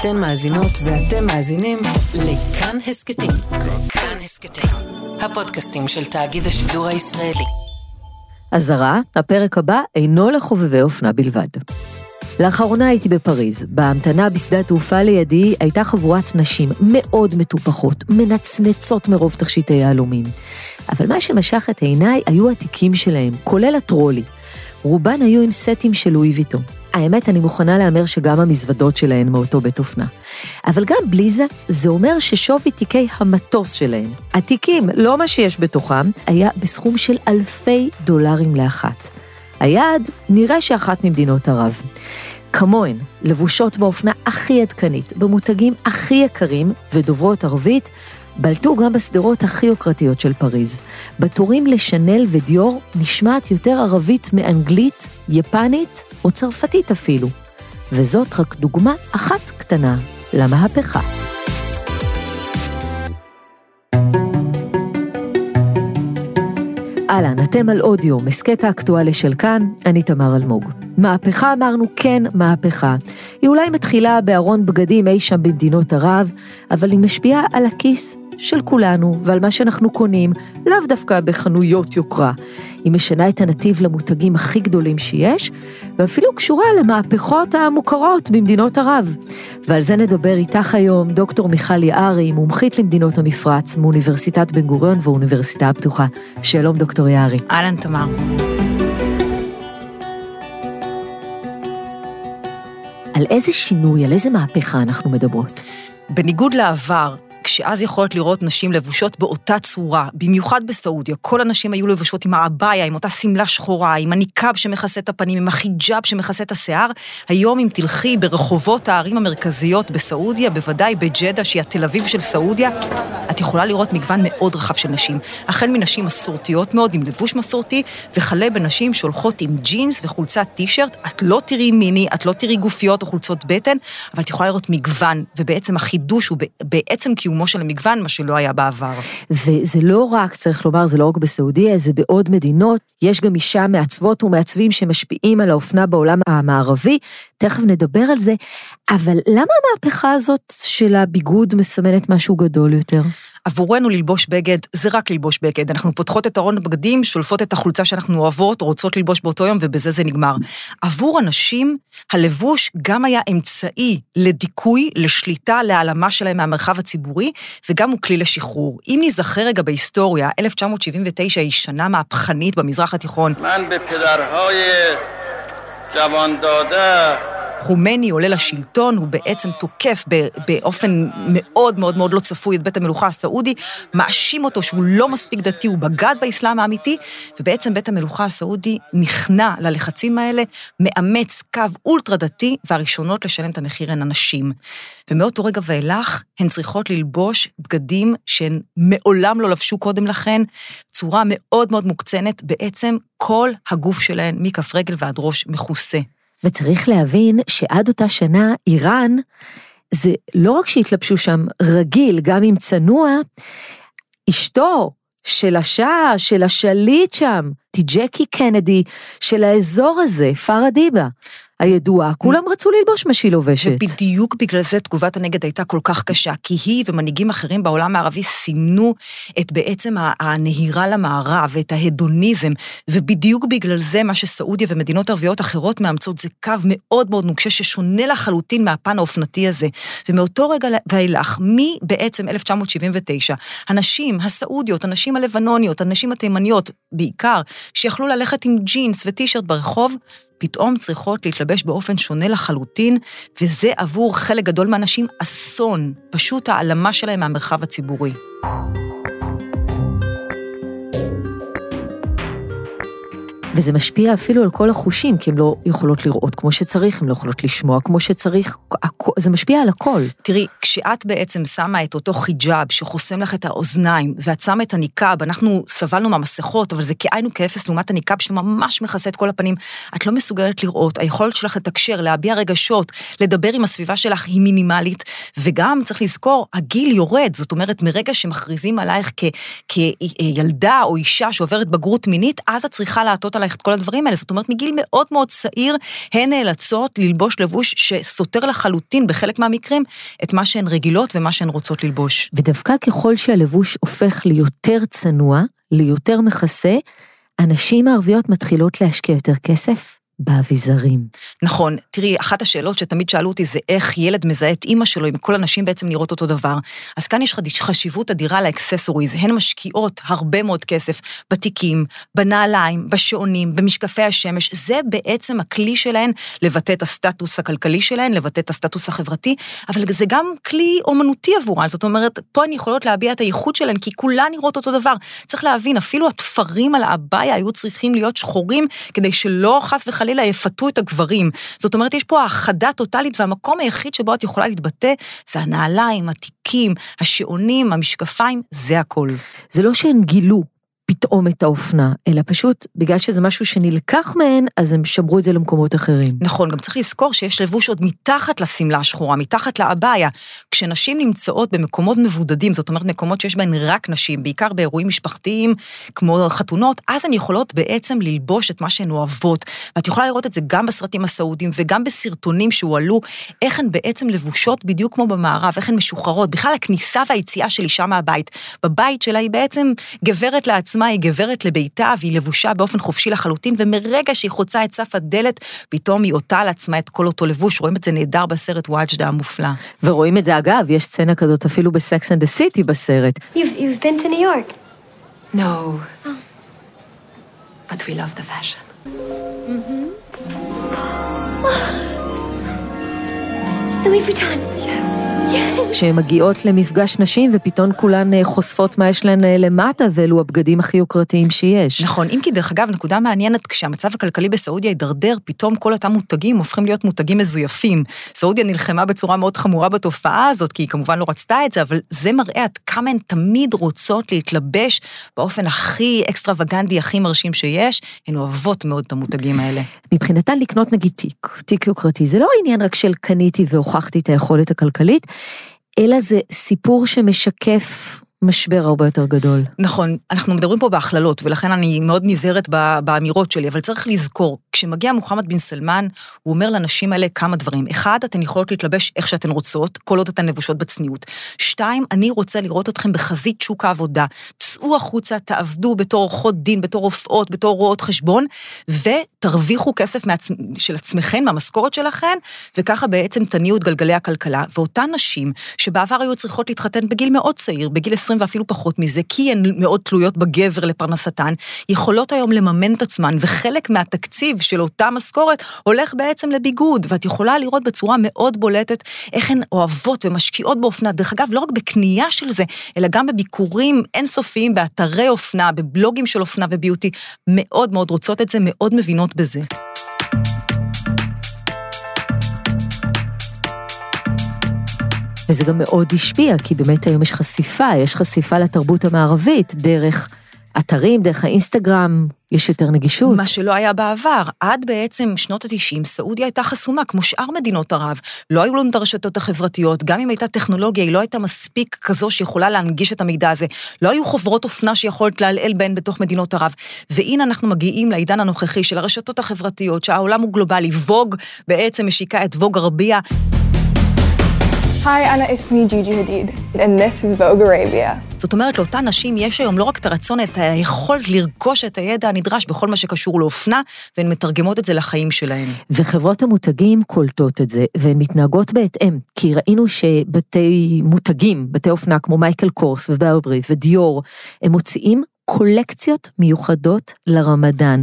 אתן מאזינות ואתם מאזינים לכאן הסכתים. כאן הסכתים, הפודקאסטים של תאגיד השידור הישראלי. אזהרה, הפרק הבא אינו לחובבי אופנה בלבד. לאחרונה הייתי בפריז. בהמתנה בשדה התעופה לידי הייתה חבורת נשים מאוד מטופחות, מנצנצות מרוב תכשיטי יהלומים. אבל מה שמשך את עיניי היו התיקים שלהם, כולל הטרולי. רובן היו עם סטים של לואי ויטו. האמת, אני מוכנה להמר שגם המזוודות שלהן מאותו בית אופנה. אבל גם בלי זה, זה אומר ששווי תיקי המטוס שלהן, התיקים, לא מה שיש בתוכם, היה בסכום של אלפי דולרים לאחת. היעד, נראה שאחת ממדינות ערב. כמוהן, לבושות באופנה הכי עדכנית, במותגים הכי יקרים ודוברות ערבית, בלטו גם בשדרות הכי יוקרתיות של פריז. בתורים לשנל ודיור נשמעת יותר ערבית מאנגלית, יפנית או צרפתית אפילו. וזאת רק דוגמה אחת קטנה למהפכה. אהלן, אתם על אודיו, מסכת האקטואליה של כאן, אני תמר אלמוג. מהפכה אמרנו כן, מהפכה. היא אולי מתחילה בארון בגדים אי שם במדינות ערב, אבל היא משפיעה על הכיס של כולנו ועל מה שאנחנו קונים, לאו דווקא בחנויות יוקרה. היא משנה את הנתיב למותגים הכי גדולים שיש, ואפילו קשורה למהפכות המוכרות במדינות ערב. ועל זה נדבר איתך היום דוקטור מיכל יערי, מומחית למדינות המפרץ, מאוניברסיטת בן גוריון ואוניברסיטה הפתוחה. שלום, דוקטור יערי. אהלן, תמר. על איזה שינוי, על איזה מהפכה אנחנו מדברות? בניגוד לעבר, כשאז יכולת לראות נשים לבושות באותה צורה, במיוחד בסעודיה, כל הנשים היו לבושות עם העבאיה, עם אותה שמלה שחורה, עם הניקאב שמכסה את הפנים, עם החיג'אב שמכסה את השיער. היום אם תלכי ברחובות הערים המרכזיות בסעודיה, בוודאי בג'דה, שהיא התל אביב של סעודיה, את יכולה לראות מגוון מאוד רחב של נשים. החל מנשים מסורתיות מאוד, עם לבוש מסורתי, וכלה בנשים שהולכות עם ג'ינס וחולצת טישרט. את לא תראי מיני, את לא תראי גופיות או חולצות בטן, אבל את יכולה לראות מגוון, ובעצם החידוש הוא בעצם קיום קיומו של המגוון, מה שלא היה בעבר. וזה לא רק, צריך לומר, זה לא רק בסעודיה, זה בעוד מדינות. יש גם אישה מעצבות ומעצבים שמשפיעים על האופנה בעולם המערבי, תכף נדבר על זה. אבל למה המהפכה הזאת של הביגוד מסמנת משהו גדול יותר? עבורנו ללבוש בגד זה רק ללבוש בגד. אנחנו פותחות את ארון הבגדים, שולפות את החולצה שאנחנו אוהבות, רוצות ללבוש באותו יום, ובזה זה נגמר. עבור אנשים, הלבוש גם היה אמצעי לדיכוי, לשליטה, להעלמה שלהם מהמרחב הציבורי, וגם הוא כלי לשחרור. אם נזכר רגע בהיסטוריה, 1979 היא שנה מהפכנית במזרח התיכון. חומני עולה לשלטון, הוא בעצם תוקף באופן מאוד מאוד מאוד לא צפוי את בית המלוכה הסעודי, מאשים אותו שהוא לא מספיק דתי, הוא בגד באסלאם האמיתי, ובעצם בית המלוכה הסעודי נכנע ללחצים האלה, מאמץ קו אולטרה דתי, והראשונות לשלם את המחיר הן הנשים. ומאותו רגע ואילך, הן צריכות ללבוש בגדים שהן מעולם לא לבשו קודם לכן, צורה מאוד מאוד מוקצנת, בעצם כל הגוף שלהן, מכף רגל ועד ראש, מכוסה. וצריך להבין שעד אותה שנה, איראן, זה לא רק שהתלבשו שם רגיל, גם אם צנוע, אשתו של השאה, של השליט שם, ג'קי קנדי של האזור הזה, פרדיבה. הידועה, כולם רצו ללבוש מה שהיא לובשת. ובדיוק בגלל זה תגובת הנגד הייתה כל כך קשה, כי היא ומנהיגים אחרים בעולם הערבי סימנו את בעצם הנהירה למערב, את ההדוניזם, ובדיוק בגלל זה מה שסעודיה ומדינות ערביות אחרות מאמצות זה קו מאוד מאוד נוקשה ששונה לחלוטין מהפן האופנתי הזה. ומאותו רגע ואילך, מבעצם 1979, הנשים הסעודיות, הנשים הלבנוניות, הנשים התימניות, בעיקר, שיכלו ללכת עם ג'ינס וטישרט ברחוב, פתאום צריכות להתלבש באופן שונה לחלוטין, וזה עבור חלק גדול מהאנשים אסון, פשוט העלמה שלהם מהמרחב הציבורי. וזה משפיע אפילו על כל החושים, כי הן לא יכולות לראות כמו שצריך, הן לא יכולות לשמוע כמו שצריך, זה משפיע על הכל. תראי, כשאת בעצם שמה את אותו חיג'אב שחוסם לך את האוזניים, ואת שמה את הניקאב, אנחנו סבלנו מהמסכות, אבל זה כאין וכאפס לעומת הניקאב שממש מכסה את כל הפנים. את לא מסוגלת לראות, היכולת שלך לתקשר, להביע רגשות, לדבר עם הסביבה שלך היא מינימלית, וגם, צריך לזכור, הגיל יורד, זאת אומרת, מרגע שמכריזים עלייך כילדה או אישה שעוברת בגרות מינית, אז את צריכה לעטות על עלייך את כל הדברים האלה. זאת אומרת, מגיל מאוד מאוד צעיר, הן נאלצות ללבוש לבוש שסותר לחלוטין, בחלק מהמקרים, את מה שהן רגילות ומה שהן רוצות ללבוש. ודווקא ככל שהלבוש הופך ליותר צנוע, ליותר מכסה, הנשים הערביות מתחילות להשקיע יותר כסף באביזרים. נכון. תראי, אחת השאלות שתמיד שאלו אותי זה איך ילד מזהה את אימא שלו, אם כל הנשים בעצם נראות אותו דבר. אז כאן יש חשיבות אדירה לאקססוריז. הן משקיעות הרבה מאוד כסף בתיקים, בנעליים, בשעונים, במשקפי השמש. זה בעצם הכלי שלהן לבטא את הסטטוס הכלכלי שלהן, לבטא את הסטטוס החברתי, אבל זה גם כלי אומנותי עבורן. זאת אומרת, פה הן יכולות להביע את הייחוד שלהן, כי כולן נראות אותו דבר. צריך להבין, אפילו התפרים על האביה היו צריכים להיות שחורים, כדי שלא חס וחלילה חלילה יפתו את הגברים. זאת אומרת, יש פה האחדה טוטאלית, והמקום היחיד שבו את יכולה להתבטא זה הנעליים, התיקים, השעונים, המשקפיים, זה הכל. זה לא שהן גילו פתאום את האופנה, אלא פשוט בגלל שזה משהו שנלקח מהן, אז הם שמרו את זה למקומות אחרים. נכון, גם צריך לזכור שיש לבוש עוד מתחת לשמלה השחורה, מתחת לאבעיה. כשנשים נמצאות במקומות מבודדים, זאת אומרת מקומות שיש בהן רק נשים, בעיקר באירועים משפחתיים, כמו חתונות, אז הן יכולות בעצם ללבוש את מה שהן אוהבות. ואת יכולה לראות את זה גם בסרטים הסעודיים וגם בסרטונים שהועלו, איך הן בעצם לבושות בדיוק כמו במערב, איך הן משוחררות. בכלל הכניסה והיציאה של אישה מהבית. בבית שלה היא בעצם גברת לעצמה. עצמה היא גברת לביתה והיא לבושה באופן חופשי לחלוטין, ומרגע שהיא חוצה את סף הדלת, פתאום היא עוטה על עצמה את כל אותו לבוש. רואים את זה נהדר בסרט וואג'דה המופלא. ורואים את זה, אגב, יש סצנה כזאת אפילו ב Sex and the City בסרט. You've, you've been to New York? No. But we love the fashion. Louis Vuitton. שהן מגיעות למפגש נשים ופתאום כולן אה, חושפות מה יש להן אה, למטה, ואלו הבגדים הכי יוקרתיים שיש. נכון, אם כי דרך אגב, נקודה מעניינת, כשהמצב הכלכלי בסעודיה הידרדר, פתאום כל אותם מותגים הופכים להיות מותגים מזויפים. סעודיה נלחמה בצורה מאוד חמורה בתופעה הזאת, כי היא כמובן לא רצתה את זה, אבל זה מראה עד כמה הן תמיד רוצות להתלבש באופן הכי אקסטרווגנדי, הכי מרשים שיש. הן אוהבות מאוד את המותגים האלה. מבחינתן לקנות נגיד תיק, תיק יוקרתי, זה לא עניין רק של קניתי והוכחתי את היכולת הכלכלית, אלא זה סיפור שמשקף משבר הרבה יותר גדול. נכון, אנחנו מדברים פה בהכללות, ולכן אני מאוד נזהרת באמירות שלי, אבל צריך לזכור, כשמגיע מוחמד בן סלמן, הוא אומר לנשים האלה כמה דברים. אחד, אתן יכולות להתלבש איך שאתן רוצות, כל עוד אתן לבושות בצניעות. שתיים, אני רוצה לראות אתכם בחזית שוק העבודה. צאו החוצה, תעבדו בתור עורכות דין, בתור רופאות, בתור רואות חשבון, ותרוויחו כסף מעצ... של עצמכן, מהמשכורת שלכן, וככה בעצם תניעו את גלגלי הכלכלה. ואותן נשים, שבעבר היו צריכות להתחתן בגיל מאוד צעיר, בגיל 20 ואפילו פחות מזה, כי הן מאוד תלויות בגבר לפרנסתן, יכולות היום לממן את עצמן, וחלק מהתקציב של אותה משכורת הולך בעצם לביגוד, ואת יכולה לראות בצורה מאוד בולטת איך הן אוהבות ומשקיעות באופנה. דרך אגב, לא רק בקנייה של זה, אלא גם בביקורים אינסופיים באתרי אופנה, בבלוגים של אופנה וביוטי, מאוד מאוד רוצות את זה, מאוד מבינות בזה. וזה גם מאוד השפיע, כי באמת היום יש חשיפה, יש חשיפה לתרבות המערבית דרך אתרים, דרך האינסטגרם, יש יותר נגישות. מה שלא היה בעבר. עד בעצם שנות ה-90, סעודיה הייתה חסומה, כמו שאר מדינות ערב. לא היו לנו את הרשתות החברתיות, גם אם הייתה טכנולוגיה, היא לא הייתה מספיק כזו שיכולה להנגיש את המידע הזה. לא היו חוברות אופנה שיכולת לעלעל בהן בתוך מדינות ערב. והנה אנחנו מגיעים לעידן הנוכחי של הרשתות החברתיות, שהעולם הוא גלובלי. ווג בעצם משיקה את ווג ערבייה. Hi, Anna, it's me, Gigi Hadid, and this is Vogue Arabia. זאת אומרת, לאותן נשים יש היום לא רק את הרצון, את היכולת לרכוש את הידע הנדרש בכל מה שקשור לאופנה, והן מתרגמות את זה לחיים שלהן. וחברות המותגים קולטות את זה, והן מתנהגות בהתאם, כי ראינו שבתי מותגים, בתי אופנה כמו מייקל קורס וברברי ודיור, הם מוציאים קולקציות מיוחדות לרמדאן.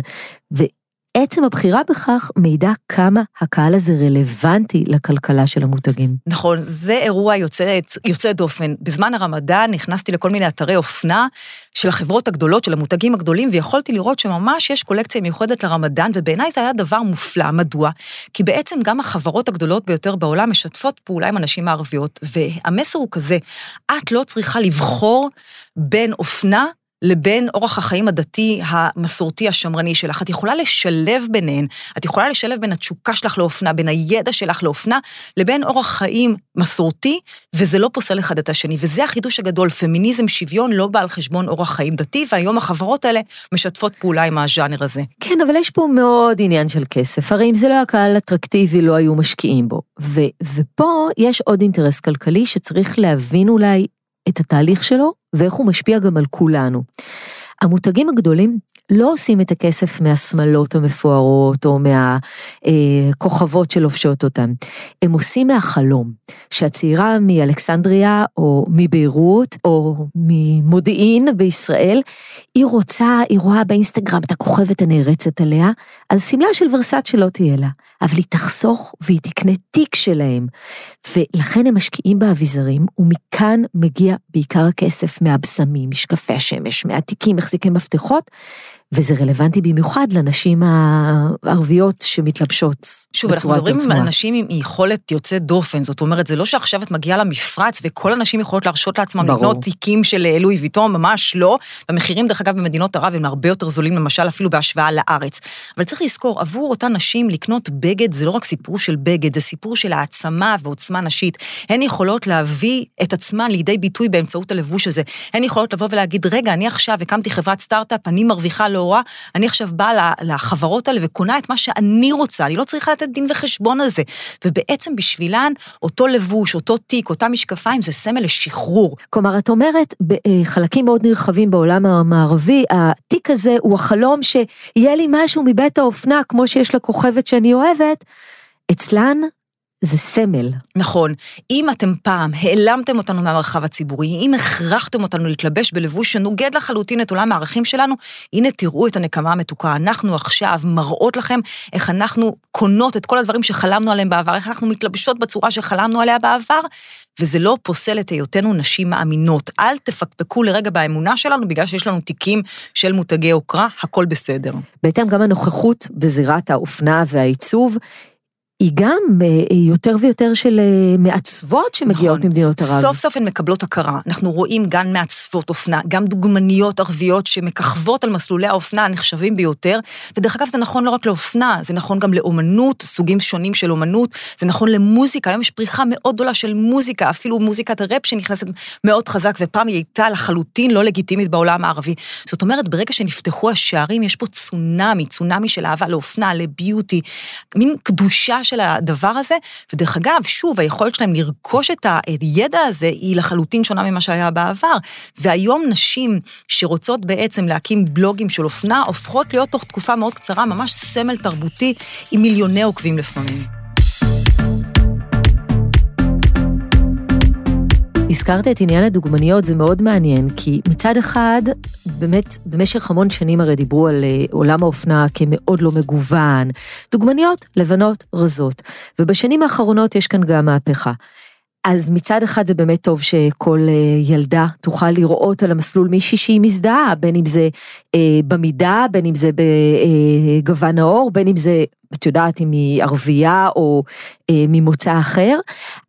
עצם הבחירה בכך מעידה כמה הקהל הזה רלוונטי לכלכלה של המותגים. נכון, זה אירוע יוצא, יוצא דופן. בזמן הרמדאן נכנסתי לכל מיני אתרי אופנה של החברות הגדולות, של המותגים הגדולים, ויכולתי לראות שממש יש קולקציה מיוחדת לרמדאן, ובעיניי זה היה דבר מופלא. מדוע? כי בעצם גם החברות הגדולות ביותר בעולם משתפות פעולה עם הנשים הערביות, והמסר הוא כזה, את לא צריכה לבחור בין אופנה לבין אורח החיים הדתי המסורתי השמרני שלך. את יכולה לשלב ביניהן, את יכולה לשלב בין התשוקה שלך לאופנה, בין הידע שלך לאופנה, לבין אורח חיים מסורתי, וזה לא פוסל אחד את השני. וזה החידוש הגדול, פמיניזם, שוויון, לא בא על חשבון אורח חיים דתי, והיום החברות האלה משתפות פעולה עם הז'אנר הזה. כן, אבל יש פה מאוד עניין של כסף. הרי אם זה לא היה קהל אטרקטיבי, לא היו משקיעים בו. ו, ופה יש עוד אינטרס כלכלי שצריך להבין אולי את התהליך שלו, ואיך הוא משפיע גם על כולנו. המותגים הגדולים לא עושים את הכסף מהשמלות המפוארות או מהכוכבות שלובשות אותם. הם עושים מהחלום, שהצעירה מאלכסנדריה או מביירות או ממודיעין בישראל, היא רוצה, היא רואה באינסטגרם את הכוכבת הנערצת עליה, אז שמלה של ורסאצ' שלא תהיה לה, אבל היא תחסוך והיא תקנה תיק שלהם. ולכן הם משקיעים באביזרים, ומכאן מגיע בעיקר הכסף מהבשמים, משקפי השמש, מהתיקים, מחזיקי מפתחות, וזה רלוונטי במיוחד לנשים הערביות שמתלבשות שוב, אנחנו בצורה יותר מדברים צנועה. על נשים עם יכולת יוצאת דופן, זאת אומרת, זה לא שעכשיו את מגיעה למפרץ וכל הנשים יכולות להרשות לעצמן ברור. לקנות תיקים של לואי ויטון, ממש לא. המחירים, דרך אגב, במדינות ערב הם הרבה יותר זולים, למשל, אפילו בהשוואה לארץ. אבל צריך לזכור, עבור אותן נשים לקנות בגד זה לא רק סיפור של בגד, זה סיפור של העצמה ועוצמה נשית. הן יכולות להביא את עצמן לידי ביטוי באמצעות הלבוש הזה. הן יכולות לבוא ולהגיד, רגע, אני עכשיו הקמתי חברת סטארט-אפ, אני מרוויחה לא רע, אני עכשיו באה לחברות האלה וקונה את מה שאני רוצה, אני לא צריכה לתת דין וחשבון על זה. ובעצם בשבילן, אותו לבוש, אותו תיק, אותם משקפיים, זה סמל לשחרור. כלומר, את אומרת, בחלקים מאוד נרחבים בעולם המערבי, התיק הזה הוא החלום שיהיה לי משהו מבית האופנה, כמו שיש לכוכבת שאני אוהבת, אצלן זה סמל. נכון, אם אתם פעם העלמתם אותנו מהמרחב הציבורי, אם הכרחתם אותנו להתלבש בלבוש שנוגד לחלוטין את עולם הערכים שלנו, הנה תראו את הנקמה המתוקה. אנחנו עכשיו מראות לכם איך אנחנו קונות את כל הדברים שחלמנו עליהם בעבר, איך אנחנו מתלבשות בצורה שחלמנו עליה בעבר, וזה לא פוסל את היותנו נשים מאמינות. אל תפקפקו לרגע באמונה שלנו בגלל שיש לנו תיקים של מותגי יוקרה, הכל בסדר. בהתאם גם הנוכחות בזירת האופנה והעיצוב, היא גם אה, יותר ויותר של אה, מעצבות שמגיעות נכון. ממדינות ערב. סוף סוף הן מקבלות הכרה. אנחנו רואים גם מעצבות אופנה, גם דוגמניות ערביות שמככבות על מסלולי האופנה הנחשבים ביותר, ודרך אגב זה נכון לא רק לאופנה, זה נכון גם לאומנות, סוגים שונים של אומנות, זה נכון למוזיקה, היום יש פריחה מאוד גדולה של מוזיקה, אפילו מוזיקת הראפ שנכנסת מאוד חזק, ופעם היא הייתה לחלוטין לא לגיטימית בעולם הערבי. זאת אומרת, ברגע שנפתחו השערים, יש פה צונאמי, צונאמי של אהבה לאופנה, לביוטי, מין קדושה של הדבר הזה, ודרך אגב, שוב, היכולת שלהם לרכוש את הידע הזה היא לחלוטין שונה ממה שהיה בעבר. והיום נשים שרוצות בעצם להקים בלוגים של אופנה, הופכות להיות תוך תקופה מאוד קצרה ממש סמל תרבותי עם מיליוני עוקבים לפעמים. הזכרת את עניין הדוגמניות, זה מאוד מעניין, כי מצד אחד, באמת, במשך המון שנים הרי דיברו על אה, עולם האופנה כמאוד לא מגוון. דוגמניות לבנות רזות, ובשנים האחרונות יש כאן גם מהפכה. אז מצד אחד זה באמת טוב שכל אה, ילדה תוכל לראות על המסלול מישהי שהיא מזדהה, בין אם זה אה, במידה, בין אם זה בגוון העור, בין אם זה, את יודעת, אם היא ערבייה או אה, ממוצא אחר,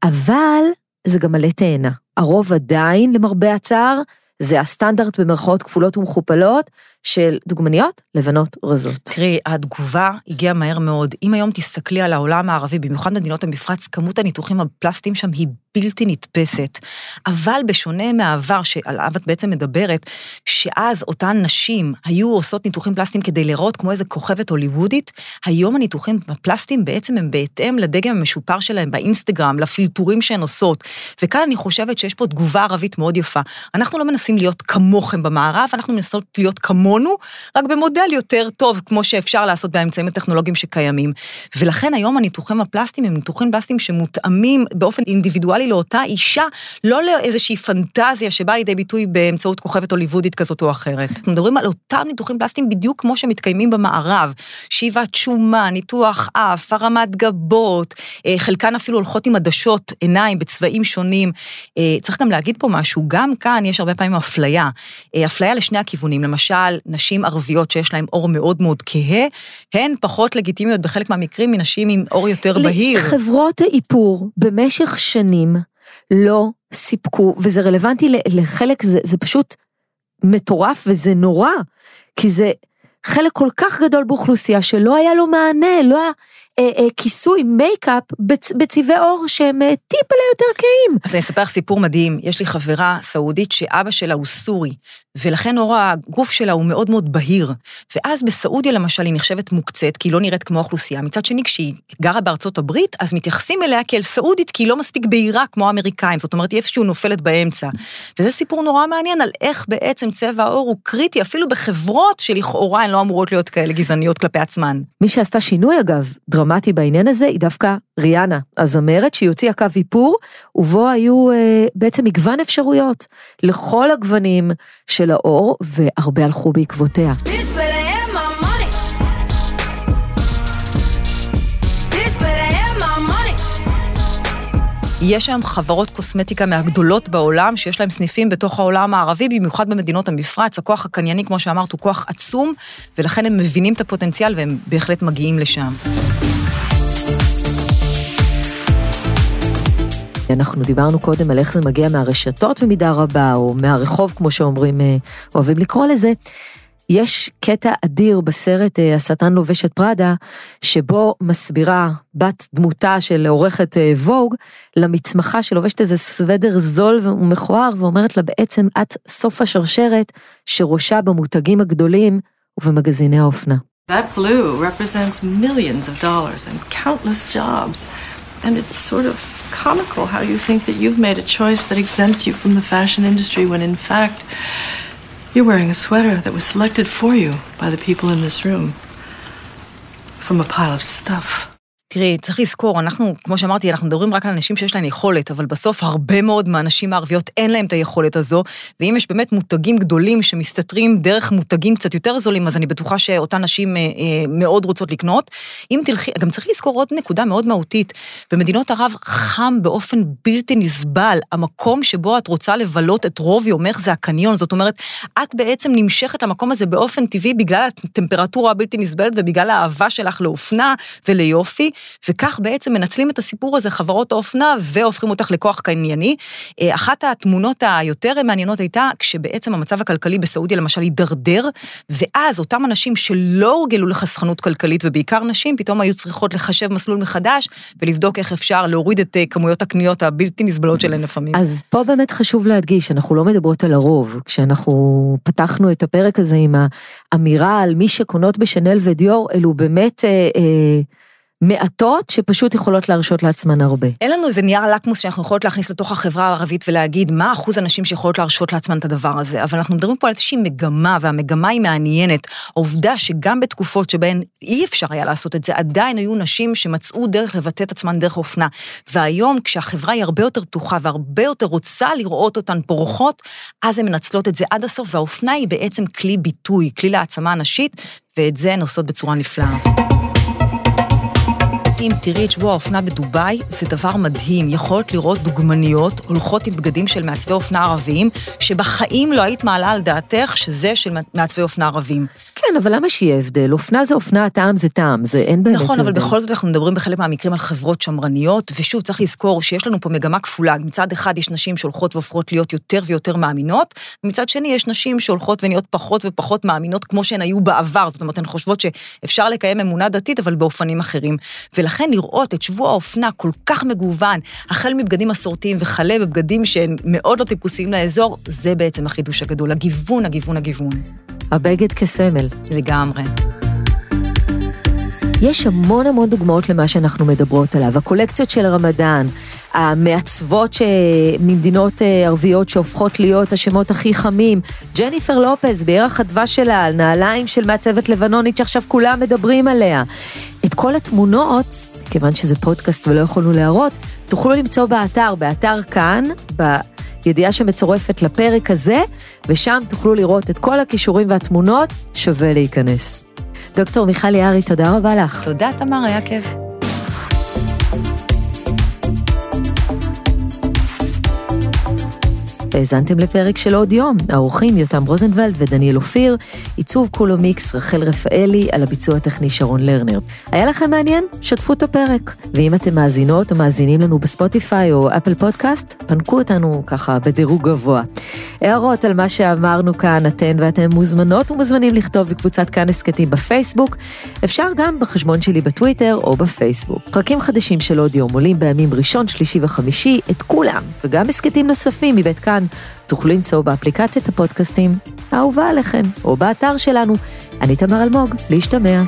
אבל זה גם מלא תאנה. הרוב עדיין, למרבה הצער, זה הסטנדרט במרכאות כפולות ומכופלות של דוגמניות לבנות רזות. תראי, התגובה הגיעה מהר מאוד. אם היום תסתכלי על העולם הערבי, במיוחד מדינות המפרץ, כמות הניתוחים הפלסטיים שם היא בלתי נתפסת. אבל בשונה מהעבר שעליו את בעצם מדברת, שאז אותן נשים היו עושות ניתוחים פלסטיים כדי להיראות כמו איזה כוכבת הוליוודית, היום הניתוחים הפלסטיים בעצם הם בהתאם לדגם המשופר שלהם באינסטגרם, לפילטורים שהן עושות. וכאן אני חושבת שיש פה תגובה ערבית מאוד יפה. אנחנו לא מנסים להיות כמוכם במערב, אנחנו מנסות להיות כמונו, רק במודל יותר טוב, כמו שאפשר לעשות באמצעים הטכנולוגיים שקיימים. ולכן היום הניתוחים הפלסטיים הם ניתוחים פלסטיים שמותאמים באופן אינדיבידואלי לאותה אישה, לא לאיזושהי פנטזיה שבאה לידי ביטוי באמצעות כוכבת הוליוודית כזאת או אחרת. אנחנו מדברים על אותם ניתוחים פלסטיים בדיוק כמו שמתקיימים במערב. שאיבת שומה, ניתוח אף, הרמת גבות, אה, חלקן אפילו הולכות עם עדשות עיניים בצבעים שונים. אה, צריך גם להגיד פה משהו, גם כאן יש הרבה פעמים אפליה. אה, אפליה לשני הכיוונים, למשל, נשים ערביות שיש להן אור מאוד מאוד כהה, הן פחות לגיטימיות בחלק מהמקרים מנשים עם אור יותר בהיר. חברות האיפור במשך שנים לא סיפקו, וזה רלוונטי לחלק, זה, זה פשוט מטורף וזה נורא, כי זה חלק כל כך גדול באוכלוסייה שלא היה לו מענה, לא היה אה, אה, כיסוי מייקאפ בצ, בצבעי עור שהם אה, טיפל'ה יותר כהים. אז אני אספר לך סיפור מדהים. יש לי חברה סעודית שאבא שלה הוא סורי, ולכן עור הגוף שלה הוא מאוד מאוד בהיר. ואז בסעודיה למשל היא נחשבת מוקצת, כי היא לא נראית כמו האוכלוסייה. מצד שני, כשהיא גרה בארצות הברית, אז מתייחסים אליה כאל סעודית, כי היא לא מספיק בהירה כמו האמריקאים. זאת אומרת, היא איפשהו נופלת באמצע. וזה סיפור נורא מעניין על איך בעצם צבע העור הוא קריטי, אפילו בחברות שלכאורה הן לא אמורות להיות כאלה גזעניות כלפי עצמן. מי שעשתה שינוי אגב, דרמטי בעניין הזה, היא דווקא ריאנה, הזמרת, שהיא הוציאה קו איפור, ובו היו אה, בעצם מגוון אפשרויות לכל הגוונים של האור, והרבה הלכו בעקבותיה. יש היום חברות קוסמטיקה מהגדולות בעולם, שיש להם סניפים בתוך העולם הערבי, במיוחד במדינות המפרץ. הכוח הקנייני, כמו שאמרת, הוא כוח עצום, ולכן הם מבינים את הפוטנציאל והם בהחלט מגיעים לשם. אנחנו דיברנו קודם על איך זה מגיע מהרשתות במידה רבה, או מהרחוב, כמו שאומרים, אה, אוהבים לקרוא לזה. יש קטע אדיר בסרט אה, השטן לובש את פראדה, שבו מסבירה בת דמותה של עורכת אה, ווג למתמחה שלובשת איזה סוודר זול ומכוער, ואומרת לה בעצם את סוף השרשרת שראשה במותגים הגדולים ובמגזיני האופנה. That blue represents millions of dollars and countless jobs. And it's sort of comical how you think that you've made a choice that exempts you from the fashion industry when in fact you're wearing a sweater that was selected for you by the people in this room from a pile of stuff. תראי, צריך לזכור, אנחנו, כמו שאמרתי, אנחנו מדברים רק על אנשים שיש להם יכולת, אבל בסוף הרבה מאוד מהנשים הערביות אין להם את היכולת הזו, ואם יש באמת מותגים גדולים שמסתתרים דרך מותגים קצת יותר זולים, אז אני בטוחה שאותן נשים אה, אה, מאוד רוצות לקנות. אם תלכי, גם צריך לזכור עוד נקודה מאוד מהותית, במדינות ערב חם באופן בלתי נסבל, המקום שבו את רוצה לבלות את רוב יומך זה הקניון, זאת אומרת, את בעצם נמשכת למקום הזה באופן טבעי בגלל הטמפרטורה הבלתי נסבלת ובגלל האהבה שלך לאופנה וליופי, וכך בעצם מנצלים את הסיפור הזה חברות האופנה והופכים אותך לכוח קנייני. אה, אחת התמונות היותר מעניינות הייתה כשבעצם המצב הכלכלי בסעודיה למשל הידרדר, ואז אותם אנשים שלא הורגלו לחסכנות כלכלית, ובעיקר נשים, פתאום היו צריכות לחשב מסלול מחדש ולבדוק איך אפשר להוריד את אה, כמויות הקניות הבלתי נסבלות שלהן לפעמים. אז פה באמת חשוב להדגיש, אנחנו לא מדברות על הרוב. כשאנחנו פתחנו את הפרק הזה עם האמירה על מי שקונות בשנל ודיור, אלו באמת... אה, אה, מעטות שפשוט יכולות להרשות לעצמן הרבה. אין לנו איזה נייר לקמוס שאנחנו יכולות להכניס לתוך החברה הערבית ולהגיד מה אחוז הנשים שיכולות להרשות לעצמן את הדבר הזה, אבל אנחנו מדברים פה על איזושהי מגמה, והמגמה היא מעניינת. העובדה שגם בתקופות שבהן אי אפשר היה לעשות את זה, עדיין היו נשים שמצאו דרך לבטא את עצמן דרך אופנה. והיום, כשהחברה היא הרבה יותר פתוחה והרבה יותר רוצה לראות אותן פורחות, אז הן מנצלות את זה עד הסוף, והאופנה היא בעצם כלי ביטוי, כלי להעצמה נשית, ואת זה הן עושות בצורה נפלאה. אם תראי את שבוע האופנה בדובאי, זה דבר מדהים. יכולת לראות דוגמניות הולכות עם בגדים של מעצבי אופנה ערביים, שבחיים לא היית מעלה על דעתך שזה של מעצבי אופנה ערבים. כן, אבל למה שיהיה הבדל? אופנה זה אופנה, טעם זה טעם, זה אין באמת נכון, אבל הבדל. בכל זאת אנחנו מדברים בחלק מהמקרים על חברות שמרניות, ושוב, צריך לזכור שיש לנו פה מגמה כפולה. מצד אחד יש נשים שהולכות והופכות להיות יותר ויותר מאמינות, ומצד שני יש נשים שהולכות ונהיות פחות ופחות מאמינות כמו שהן היו בעבר. זאת אומרת, הן חושבות שאפשר לקיים אמונה דתית, אבל באופנים אחרים. ולכן לראות את שבוע האופנה כל כך מגוון, החל מבגדים מסורתיים וכלה בבגדים שהם מאוד לא טיפוסיים לאזור, זה בעצם החידוש הגדול, הגיוון, הגיוון, הגיוון. הבגד כסמל. לגמרי. יש המון המון דוגמאות למה שאנחנו מדברות עליו. הקולקציות של רמדאן, המעצבות ש... ממדינות אה, ערביות שהופכות להיות השמות הכי חמים, ג'ניפר לופז בירח הדבש שלה, על נעליים של מעצבת לבנונית שעכשיו כולם מדברים עליה. את כל התמונות, כיוון שזה פודקאסט ולא יכולנו להראות, תוכלו למצוא באתר, באתר כאן, בידיעה שמצורפת לפרק הזה, ושם תוכלו לראות את כל הכישורים והתמונות, שווה להיכנס. דוקטור מיכל יערי, תודה רבה לך. תודה, תמר, היה כיף. האזנתם לפרק של עוד יום. האורחים יותם רוזנבלד ודניאל אופיר, עיצוב קולו מיקס רחל רפאלי, על הביצוע הטכני שרון לרנר. היה לכם מעניין? שתפו את הפרק. ואם אתם מאזינות או מאזינים לנו בספוטיפיי או אפל פודקאסט, פנקו אותנו ככה בדירוג גבוה. הערות על מה שאמרנו כאן, אתן ואתם מוזמנות ומוזמנים לכתוב בקבוצת כאן הסכתים בפייסבוק, אפשר גם בחשבון שלי בטוויטר או בפייסבוק. פרקים חדשים של עוד יום עולים בימים ראשון, שלישי וחמישי, את כולם, וגם הסכתים נוספים מבית כאן, תוכלו למצוא באפליקציית הפודקאסטים האהובה עליכם, או באתר שלנו. אני תמר אלמוג, להשתמע.